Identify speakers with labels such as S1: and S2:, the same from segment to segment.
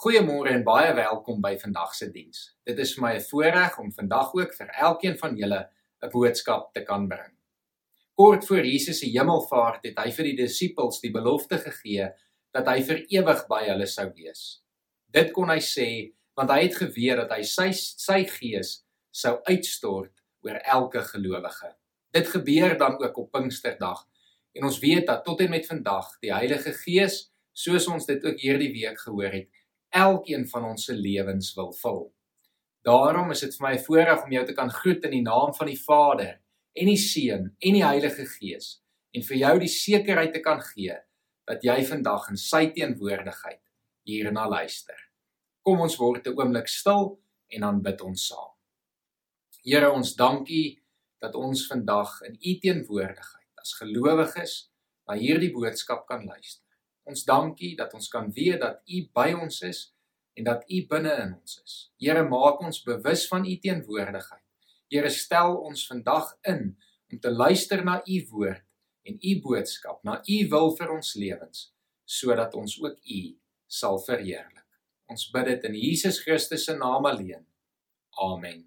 S1: Goeiemôre en baie welkom by vandag se diens. Dit is vir my 'n voorreg om vandag ook vir elkeen van julle 'n boodskap te kan bring. Kort voor Jesus se hemelvaart het hy vir die disippels die belofte gegee dat hy vir ewig by hulle sou wees. Dit kon hy sê want hy het geweet dat hy sy sy gees sou uitstort oor elke gelowige. Dit gebeur dan ook op Pinksterdag en ons weet dat tot en met vandag die Heilige Gees, soos ons dit ook hierdie week gehoor het, elkeen van ons se lewens wil vul. Daarom is dit vir my 'n voorreg om jou te kan groet in die naam van die Vader en die Seun en die Heilige Gees en vir jou die sekerheid te kan gee dat jy vandag in sy teenwoordigheid hierna luister. Kom ons word 'n oomblik stil en dan bid ons saam. Here ons dankie dat ons vandag in u teenwoordigheid as gelowiges na hierdie boodskap kan luister. Ons dankie dat ons kan weet dat u by ons is en dat u binne in ons is. Here maak ons bewus van u teenwoordigheid. Here stel ons vandag in om te luister na u woord en u boodskap, na u wil vir ons lewens, sodat ons ook u sal verheerlik. Ons bid dit in Jesus Christus se naam alleen. Amen.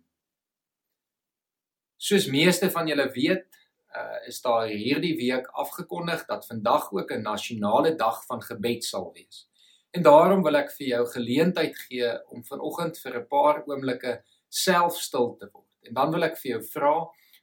S1: Soos meeste van julle weet, uh, is daar hierdie week afgekondig dat vandag ook 'n nasionale dag van gebed sal wees. En daarom wil ek vir jou geleentheid gee om vanoggend vir 'n paar oomblikke self stil te word. En dan wil ek vir jou vra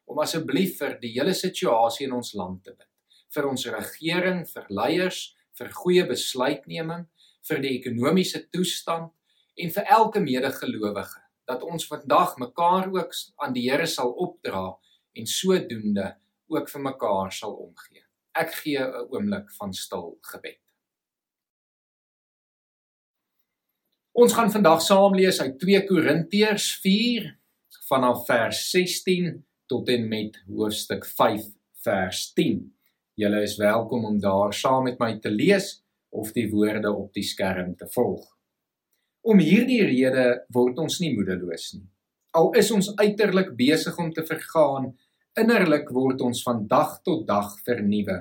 S1: om asseblief vir die hele situasie in ons land te bid. Vir ons regering, vir leiers, vir goeie besluitneming, vir die ekonomiese toestand en vir elke medegelowige dat ons vandag mekaar ook aan die Here sal opdra en sodoende ook vir mekaar sal omgee. Ek gee 'n oomblik van stil gebed. Ons gaan vandag saam lees uit 2 Korintiërs 4 vanaf vers 16 tot en met hoofstuk 5 vers 10. Julle is welkom om daar saam met my te lees of die woorde op die skerm te volg. Om hierdie rede word ons nie moedeloos nie. Al is ons uiterlik besig om te vergaan, innerlik word ons van dag tot dag vernuwe.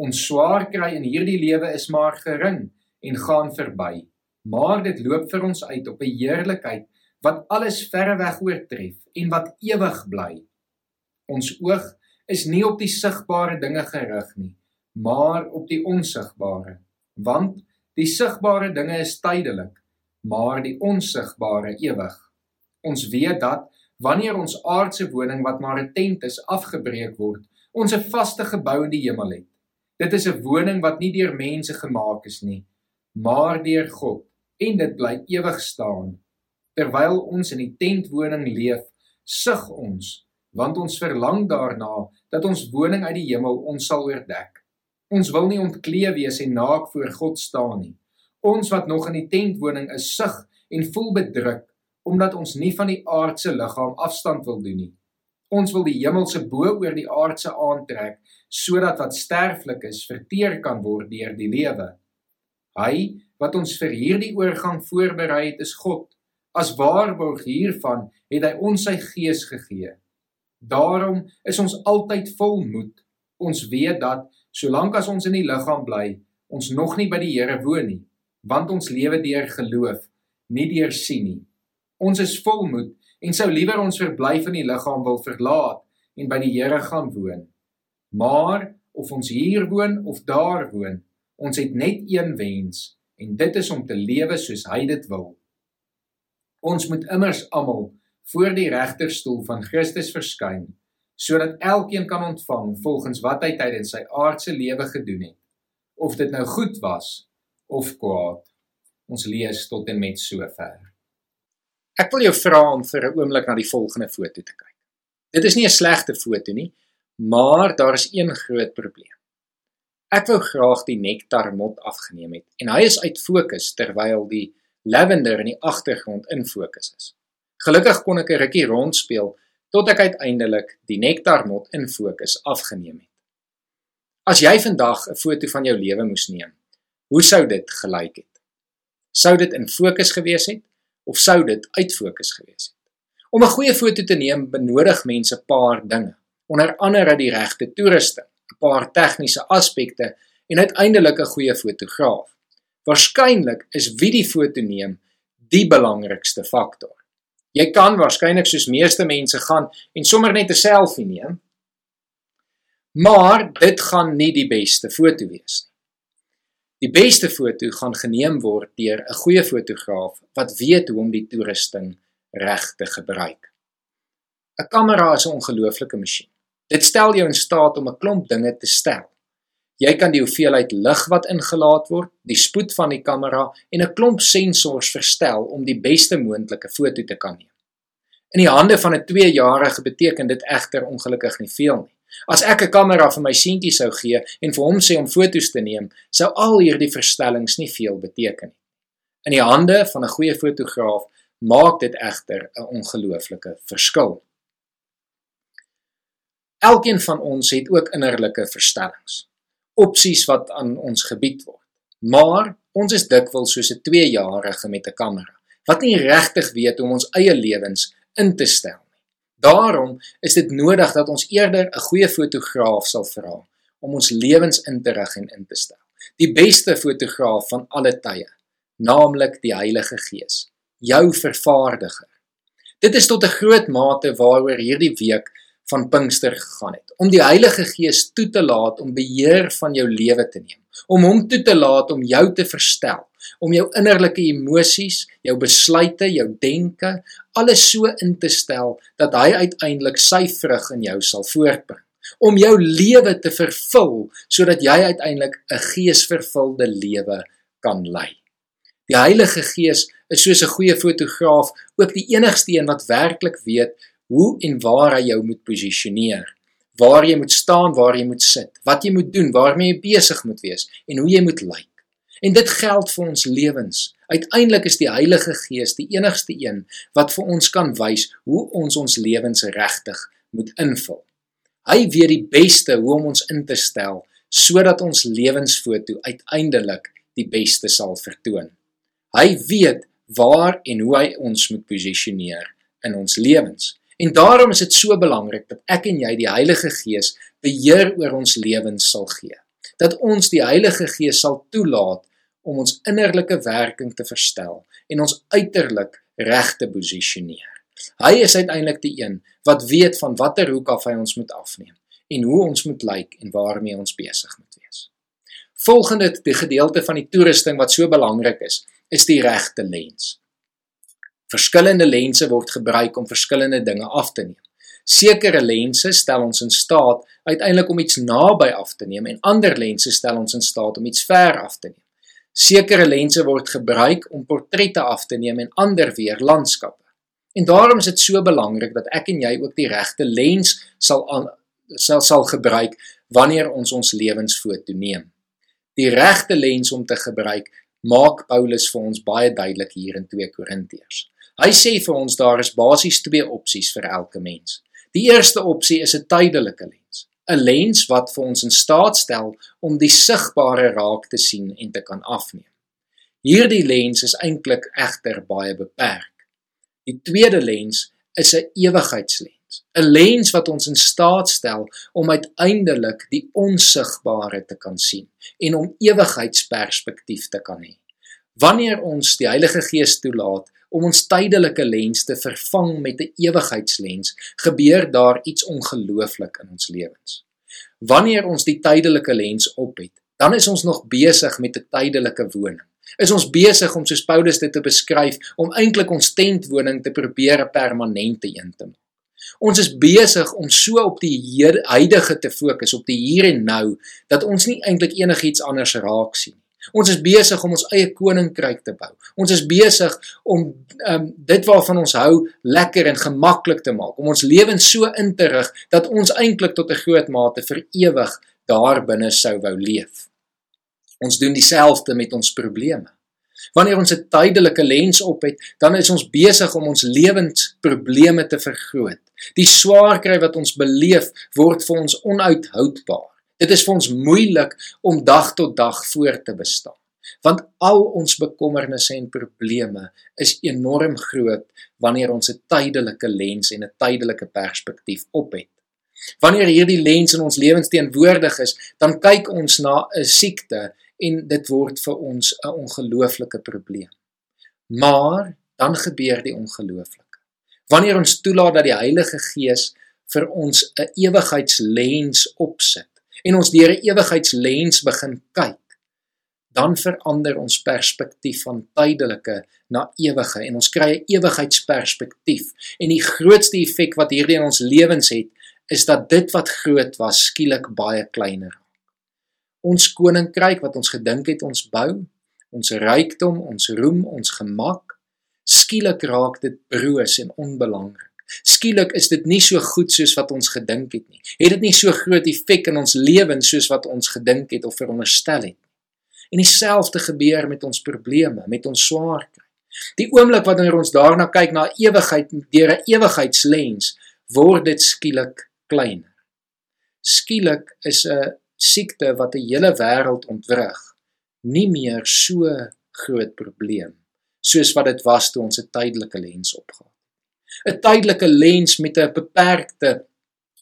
S1: Ons swaar kry in hierdie lewe is maar gering en gaan verby, maar dit loop vir ons uit op 'n heerlikheid wat alles verreweg oortref en wat ewig bly. Ons oog is nie op die sigbare dinge gerig nie, maar op die onsigbare, want die sigbare dinge is tydelik maar die onsigbare ewig. Ons weet dat wanneer ons aardse woning wat maar 'n tent is afgebreek word, ons 'n vaste gebou in die hemel het. Dit is 'n woning wat nie deur mense gemaak is nie, maar deur God en dit bly ewig staan. Terwyl ons in die tentwoning leef, sug ons, want ons verlang daarna dat ons woning uit die hemel ons sal oordek. Ons wil nie ontkleed wees en naak voor God staan nie. Ons wat nog in die tentwoning is, sug en voel bedruk omdat ons nie van die aardse liggaam afstand wil doen nie. Ons wil die hemelse bo oor die aardse aantrek sodat wat sterflik is verteer kan word deur die lewe. Hy wat ons vir hierdie oorgang voorberei het is God. As waarborg hiervan het hy ons sy gees gegee. Daarom is ons altyd vol moed. Ons weet dat solank as ons in die liggaam bly, ons nog nie by die Here woon nie want ons lewe deur geloof, nie deur sien nie. Ons is volmoed en sou liewer ons verblyf in die liggaam wil verlaat en by die Here gaan woon. Maar of ons hier woon of daar woon, ons het net een wens en dit is om te lewe soos hy dit wil. Ons moet immers almal voor die regterstoel van Christus verskyn sodat elkeen kan ontvang volgens wat hy tydens sy aardse lewe gedoen het of dit nou goed was of kwaad. Ons lees tot en met sover. Ek wil jou vra om vir 'n oomblik na die volgende foto te kyk. Dit is nie 'n slegte foto nie, maar daar is een groot probleem. Ek wou graag die nektarmot afgeneem het en hy is uit fokus terwyl die lavender in die agtergrond in fokus is. Gelukkig kon ek 'n rukkie rondspeel tot ek uiteindelik die nektarmot in fokus afgeneem het. As jy vandag 'n foto van jou lewe moes neem, Hoe sou dit gelyk het? Sou dit in fokus gewees het of sou dit uit fokus gewees het? Om 'n goeie foto te neem benodig mense 'n paar dinge, onder andere die regte toerusting, 'n paar tegniese aspekte en uiteindelik 'n goeie fotograaf. Waarskynlik is wie die foto neem die belangrikste faktor. Jy kan waarskynlik soos meeste mense gaan en sommer net 'n selfie neem. Maar dit gaan nie die beste foto wees nie. Die beste foto gaan geneem word deur 'n goeie fotograaf wat weet hoe om die toerusting reg te gebruik. 'n Kamera is 'n ongelooflike masjien. Dit stel jou in staat om 'n klomp dinge te stel. Jy kan die hoeveelheid lig wat ingelaat word, die spoed van die kamera en 'n klomp sensors verstel om die beste moontlike foto te kan neem. In die hande van 'n 2-jarige beteken dit egter ongelukkig nie veel nie. As ek 'n kamera vir my seentjie sou gee en vir hom sê om foto's te neem, sou al hierdie verstellings nie veel beteken nie. In die hande van 'n goeie fotograaf maak dit egter 'n ongelooflike verskil. Elkeen van ons het ook innerlike verstellings, opsies wat aan ons gebied word. Maar ons is dikwels soos 'n 2-jarige met 'n kamera wat nie regtig weet hoe om ons eie lewens in te stel Daarom is dit nodig dat ons eerder 'n goeie fotograaf sal vra om ons lewens in te rig en in te stel. Die beste fotograaf van alle tye, naamlik die Heilige Gees, jou vervaardiger. Dit is tot 'n groot mate waaroor hierdie week van Pinkster gegaan het, om die Heilige Gees toe te laat om beheer van jou lewe te neem, om hom toe te laat om jou te verstel om jou innerlike emosies, jou besluite, jou denke, alles so in te stel dat hy uiteindelik sy vrug in jou sal voortbring om jou lewe te vervul sodat jy uiteindelik 'n geesvervulde lewe kan lei. Die Heilige Gees is soos 'n goeie fotograaf ook die enigste een wat werklik weet hoe en waar hy jou moet posisioneer. Waar jy moet staan, waar jy moet sit, wat jy moet doen, waarmee jy besig moet wees en hoe jy moet lyk. En dit geld vir ons lewens. Uiteindelik is die Heilige Gees die enigste een wat vir ons kan wys hoe ons ons lewens regtig moet invul. Hy weet die beste hoe om ons in te stel sodat ons lewensfoto uiteindelik die beste sal vertoon. Hy weet waar en hoe hy ons moet posisioneer in ons lewens. En daarom is dit so belangrik dat ek en jy die Heilige Gees beheer oor ons lewens sal gee. Dat ons die Heilige Gees sal toelaat om ons innerlike werking te verstel en ons uiterlik reg te posisioneer. Hy is uiteindelik die een wat weet van watter hoek af hy ons moet afneem en hoe ons moet lyk en waarmee ons besig moet wees. Volgende die gedeelte van die toerusting wat so belangrik is, is die regte lens. Verskillende lense word gebruik om verskillende dinge af te neem. Sekere lense stel ons in staat uiteindelik om iets naby af te neem en ander lense stel ons in staat om iets ver af te neem. Sekere lense word gebruik om portrette af te neem en ander weer landskappe. En daarom is dit so belangrik dat ek en jy ook die regte lens sal aan, sal sal gebruik wanneer ons ons lewensfoto neem. Die regte lens om te gebruik maak Paulus vir ons baie duidelik hier in 2 Korintiërs. Hy sê vir ons daar is basies twee opsies vir elke mens. Die eerste opsie is 'n tydelike lens. 'n lens wat vir ons in staat stel om die sigbare raak te sien en te kan afneem. Hierdie lens is eintlik egter baie beperk. Die tweede lens is 'n ewigheidslens, 'n lens wat ons in staat stel om uiteindelik die onsigbare te kan sien en om ewigheidsperspektief te kan hê. Wanneer ons die Heilige Gees toelaat om ons tydelike lens te vervang met 'n ewigheidslens, gebeur daar iets ongelooflik in ons lewens. Wanneer ons die tydelike lens op het, dan is ons nog besig met 'n tydelike woning. Is ons besig om soos Paulus dit te beskryf om eintlik ons tentwoning te probeer 'n permanente een te maak. Ons is besig om so op die huidige te fokus op die hier en nou dat ons nie eintlik enigiets anders raak sien Ons is besig om ons eie koninkryk te bou. Ons is besig om um, dit waarvan ons hou lekker en gemaklik te maak, om ons lewens so in te rig dat ons eintlik tot 'n groot mate vir ewig daar binne sou wou leef. Ons doen dieselfde met ons probleme. Wanneer ons 'n tydelike lens op het, dan is ons besig om ons lewensprobleme te vergroot. Die swaar kry wat ons beleef word vir ons onuithoudbaar. Dit is vir ons moeilik om dag tot dag voort te bestaan. Want al ons bekommernisse en probleme is enorm groot wanneer ons 'n tydelike lens en 'n tydelike perspektief op het. Wanneer hierdie lens in ons lewens teenwoordig is, dan kyk ons na 'n siekte
S2: en dit word vir ons 'n ongelooflike probleem. Maar dan gebeur die ongelooflike. Wanneer ons toelaat dat die Heilige Gees vir ons 'n ewigheidslens opsit en ons deur 'n ewigheidslens begin kyk, dan verander ons perspektief van tydelike na ewige en ons kry 'n ewigheidsperspektief. En die grootste effek wat hierdie in ons lewens het, is dat dit wat groot was skielik baie kleiner raak. Ons koninkryk wat ons gedink het ons bou, ons rykdom, ons roem, ons gemak, skielik raak dit broos en onbelangrik. Skielik is dit nie so goed soos wat ons gedink het nie. Het dit nie so groot effek in ons lewens soos wat ons gedink het of veronderstel het nie. En dieselfde gebeur met ons probleme, met ons swaarkry. Die oomblik wanneer ons daarna kyk na ewigheid deur 'n ewigheidslens, word dit skielik kleiner. Skielik is 'n siekte wat 'n hele wêreld ontwrig nie meer so groot probleem soos wat dit was toe ons 'n tydelike lens opgehad. 'n Tydelike lens met 'n beperkte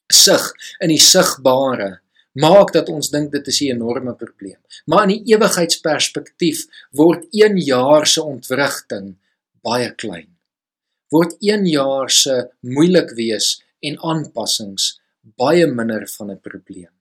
S2: sig in die sigbare maak dat ons dink dit is 'n enorme probleem. Maar in die ewigheidsperspektief word 1 jaar se ontwrigting baie klein. Word 1 jaar se moeilik wees en aanpassings baie minder van 'n probleem.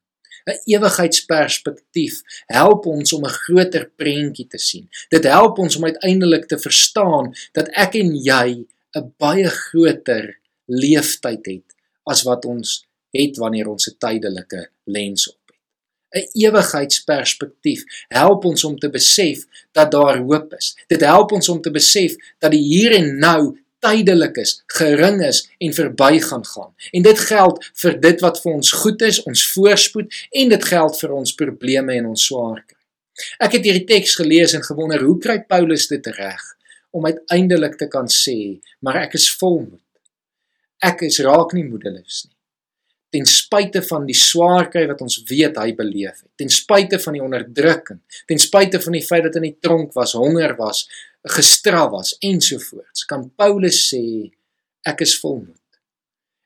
S2: 'n Ewigheidsperspektief help ons om 'n groter prentjie te sien. Dit help ons om uiteindelik te verstaan dat ek en jy 'n baie groter leeftyd het as wat ons het wanneer ons 'n tydelike lens op het. 'n Ewigheidsperspektief help ons om te besef dat daar hoop is. Dit help ons om te besef dat die hier en nou tydelik is, gering is en verby gaan gaan. En dit geld vir dit wat vir ons goed is, ons voorspoed en dit geld vir ons probleme en ons swaarkry. Ek het hierdie teks gelees en gewonder hoe kry Paulus dit reg om uiteindelik te kan sê, maar ek is volmoed. Ek is raak nie moedeloos nie. Ten spyte van die swaarkry wat ons weet hy beleef het, ten spyte van die onderdrukking, ten spyte van die feit dat hy in die tronk was, honger was, gestraf was ensovoorts kan Paulus sê ek is volmoed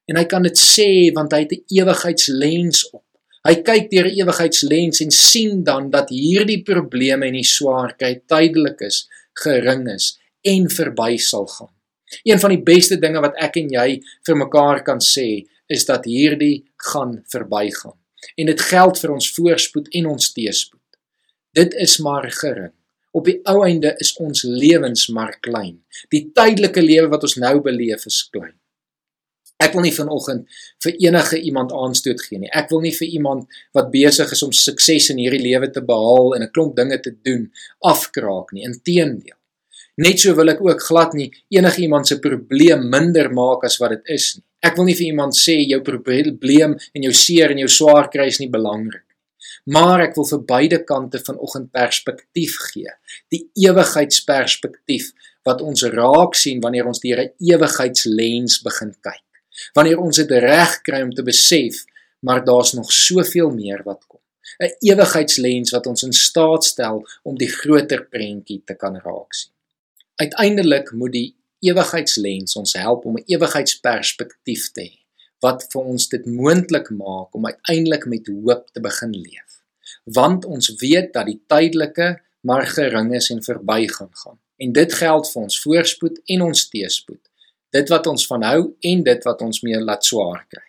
S2: en hy kan dit sê want hy het 'n ewigheidslens op hy kyk deur 'n ewigheidslens en sien dan dat hierdie probleme en die swaarkry tydelik is gering is en verby sal gaan een van die beste dinge wat ek en jy vir mekaar kan sê is dat hierdie gaan verbygaan en dit geld vir ons voorspoed en ons teëspoed dit is maar gering Op die ou einde is ons lewens maar klein. Die tydelike lewe wat ons nou beleef is klein. Ek wil nie vanoggend vir enige iemand aanstoot gee nie. Ek wil nie vir iemand wat besig is om sukses in hierdie lewe te behaal en 'n klomp dinge te doen afkraak nie. Inteendeel. Net so wil ek ook glad nie enige iemand se probleem minder maak as wat dit is nie. Ek wil nie vir iemand sê jou probleem en jou seer en jou swaar kry is nie belangrik maar ek wil vir beide kante vanoggend perspektief gee. Die ewigheidsperspektief wat ons raak sien wanneer ons deur 'n ewigheidslens begin kyk. Wanneer ons dit reg kry om te besef, maar daar's nog soveel meer wat kom. 'n Ewigheidslens wat ons in staat stel om die groter prentjie te kan raak sien. Uiteindelik moet die ewigheidslens ons help om 'n ewigheidsperspektief te hê wat vir ons dit moontlik maak om uiteindelik met hoop te begin leef. Want ons weet dat die tydelike maar gering is en verbygaan gaan. En dit geld vir ons voorspoed en ons teëspoed. Dit wat ons van hou en dit wat ons mee laat swaar kry.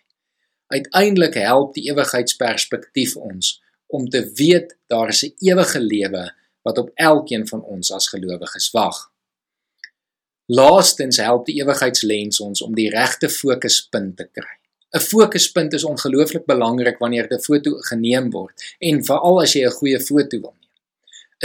S2: Uiteindelik help die ewigheidsperspektief ons om te weet daar is 'n ewige lewe wat op elkeen van ons as gelowiges wag. Laastens help die ewigheidslens ons om die regte fokuspunt te kry. 'n fokuspunt is ongelooflik belangrik wanneer 'n foto geneem word en veral as jy 'n goeie foto wil neem.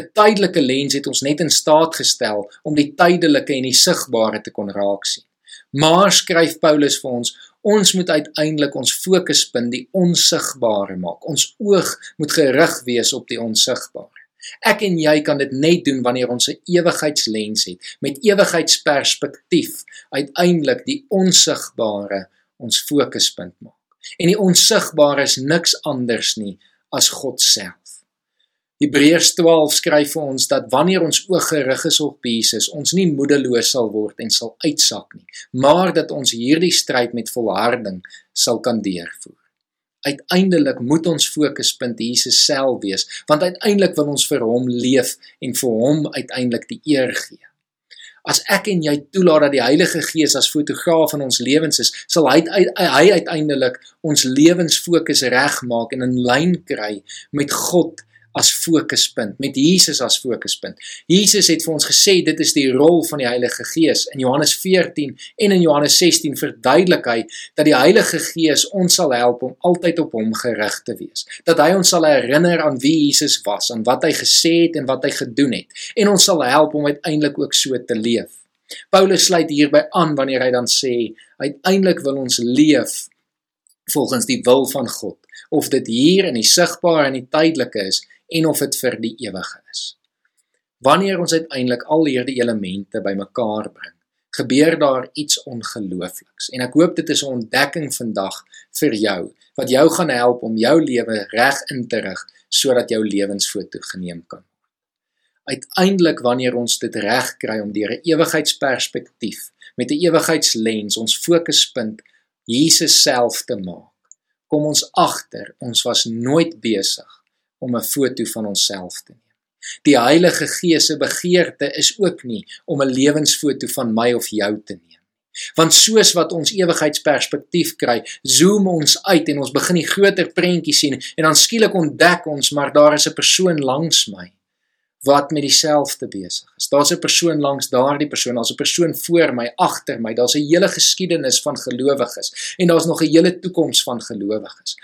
S2: 'n Tydelike lens het ons net in staat gestel om die tydelike en die sigbare te kon raak sien. Maar skryf Paulus vir ons, ons moet uiteindelik ons fokuspunt die onsigbare maak. Ons oog moet gerig wees op die onsigbare. Ek en jy kan dit net doen wanneer ons 'n ewigheidslens het met ewigheidsperspektief uiteindelik die onsigbare ons fokuspunt maak. En die onsigbare is niks anders nie as God self. Hebreërs 12 skryf vir ons dat wanneer ons oog gerig is op Jesus, ons nie moedeloos sal word en sal uitsak nie, maar dat ons hierdie stryd met volharding sal kan deurvoer. Uiteindelik moet ons fokuspunt Jesus self wees, want uiteindelik wil ons vir hom leef en vir hom uiteindelik die eer gee. As ek en jy toelaat dat die Heilige Gees as fotograaf in ons lewens is, sal hy hy uiteindelik ons lewensfokus regmaak en in lyn kry met God as fokuspunt, met Jesus as fokuspunt. Jesus het vir ons gesê dit is die rol van die Heilige Gees. In Johannes 14 en in Johannes 16 verduidelik hy dat die Heilige Gees ons sal help om altyd op hom gerig te wees. Dat hy ons sal herinner aan wie Jesus was, aan wat hy gesê het en wat hy gedoen het. En ons sal help om uiteindelik ook so te leef. Paulus sluit hierby aan wanneer hy dan sê uiteindelik wil ons leef volgens die wil van God of dit hier in die sigbare en die tydelike is en of dit vir die ewige is. Wanneer ons uiteindelik al hierdie elemente bymekaar bring, gebeur daar iets ongeloofliks. En ek hoop dit is 'n ontdekking vandag vir jou wat jou gaan help om jou lewe reg in te rig sodat jou lewensfoto geneem kan word. Uiteindelik wanneer ons dit reg kry om deur 'n ewigheidsperspektief met 'n ewigheidslens ons fokuspunt Jesus self te maak, kom ons agter ons was nooit besig om 'n foto van onsself te neem. Die Heilige Gees se begeerte is ook nie om 'n lewensfoto van my of jou te neem. Want soos wat ons ewigheidsperspektief kry, zoom ons uit en ons begin die groter prentjie sien en dan skielik ontdek ons maar daar is 'n persoon langs my wat met dieselfde besig is. Daar's 'n persoon langs daardie persoon, daar's 'n persoon voor my, agter my, daar's 'n hele geskiedenis van gelowiges en daar's nog 'n hele toekoms van gelowiges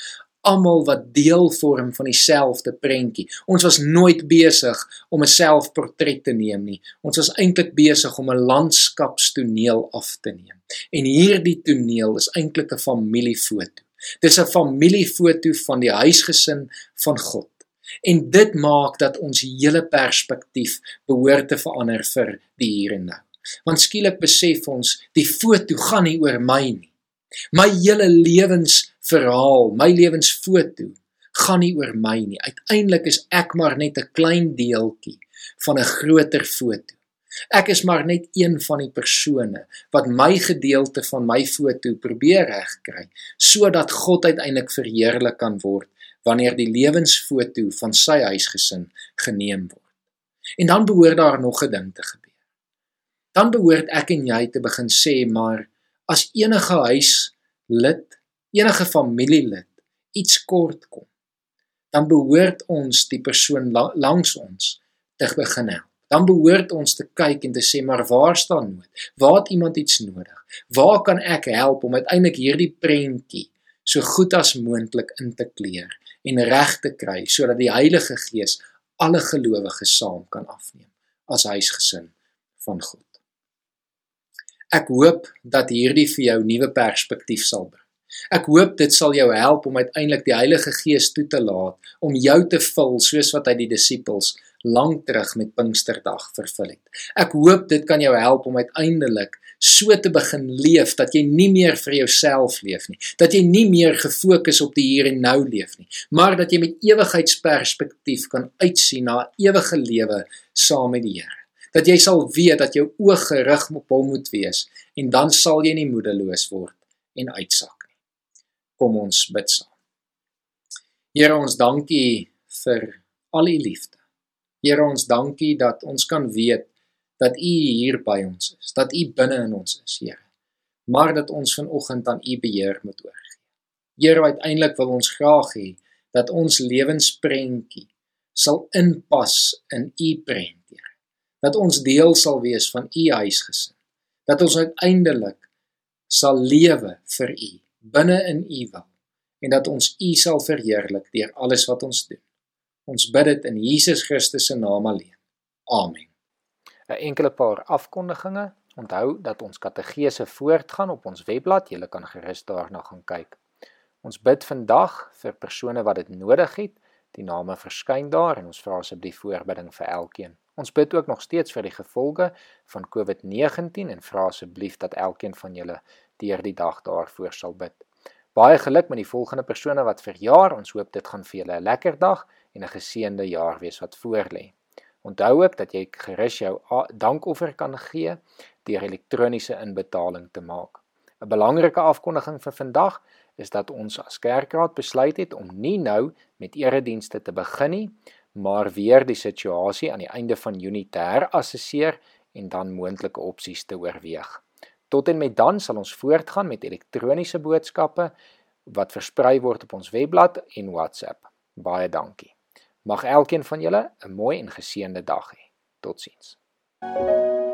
S2: almal wat deel vorm van dieselfde prentjie. Ons was nooit besig om 'n selfportret te neem nie. Ons was eintlik besig om 'n landskapstoneel af te neem. En hierdie toneel is eintlik 'n familiefoto. Dis 'n familiefoto van die huisgesin van God. En dit maak dat ons hele perspektief behoort te verander vir die hier en nou. Want skielik besef ons die foto gaan nie oor my nie. My hele lewensverhaal, my lewensfoto gaan nie oor my nie. Uiteindelik is ek maar net 'n klein deeltjie van 'n groter foto. Ek is maar net een van die persone wat my gedeelte van my foto probeer regkry sodat God uiteindelik verheerlik kan word wanneer die lewensfoto van sy huisgesin geneem word. En dan behoort daar nog 'n ding te gebeur. Dan behoort ek en jy te begin sê maar as enige huislid, enige familielid iets kort kom, dan behoort ons die persoon langs ons te begin help. Dan behoort ons te kyk en te sê maar waar staan nood? Waar het iemand iets nodig? Waar kan ek help om uiteindelik hierdie prentjie so goed as moontlik in te kleur en reg te kry sodat die Heilige Gees alle gelowiges saam kan afneem as huisgesin van God. Ek hoop dat hierdie vir jou nuwe perspektief sal bring. Ek hoop dit sal jou help om uiteindelik die Heilige Gees toe te laat om jou te vul soos wat hy die disippels lank terug met Pinksterdag vervul het. Ek hoop dit kan jou help om uiteindelik so te begin leef dat jy nie meer vir jouself leef nie, dat jy nie meer gefokus op die hier en nou leef nie, maar dat jy met ewigheidsperspektief kan uitsien na 'n ewige lewe saam met die Here dat jy sal weet dat jou oog gerig op hom moet wees en dan sal jy nie moedeloos word en uitsak. Kom ons bid saam. Here ons dankie vir al u liefde. Here ons dankie dat ons kan weet dat u hier by ons is, dat u binne in ons is, Here. Maar dat ons vanoggend aan u beheer moet oorgee. Here uiteindelik wil ons graag hê dat ons lewensprentjie sal inpas in u prent dat ons deel sal wees van u huisgesin. Dat ons uiteindelik sal lewe vir u binne in u wil en dat ons u sal verheerlik deur alles wat ons doen. Ons bid dit in Jesus Christus se naam alleen. Amen.
S3: 'n Enkele paar afkondigings. Onthou dat ons kategese voortgaan op ons webblad. Jy kan gerus daarna gaan kyk. Ons bid vandag vir persone wat dit nodig het. Die name verskyn daar en ons vra asseblief voorbidding vir elkeen. Ons bid ook nog steeds vir die gevolge van COVID-19 en vra asseblief dat elkeen van julle deur die dag daarvoor sal bid. Baie geluk met die volgende persone wat verjaar. Ons hoop dit gaan vir julle 'n lekker dag en 'n geseënde jaar wees wat voorlê. Onthou ook dat jy gerus jou dankoffer kan gee deur elektroniese inbetaling te maak. 'n Belangrike afkondiging vir vandag is dat ons as kerkraad besluit het om nie nou met eredienste te begin nie, maar weer die situasie aan die einde van Junie te herassesseer en dan moontlike opsies te oorweeg. Tot en met dan sal ons voortgaan met elektroniese boodskappe wat versprei word op ons webblad en WhatsApp. Baie dankie. Mag elkeen van julle 'n mooi en geseënde dag hê. Totsiens. thank you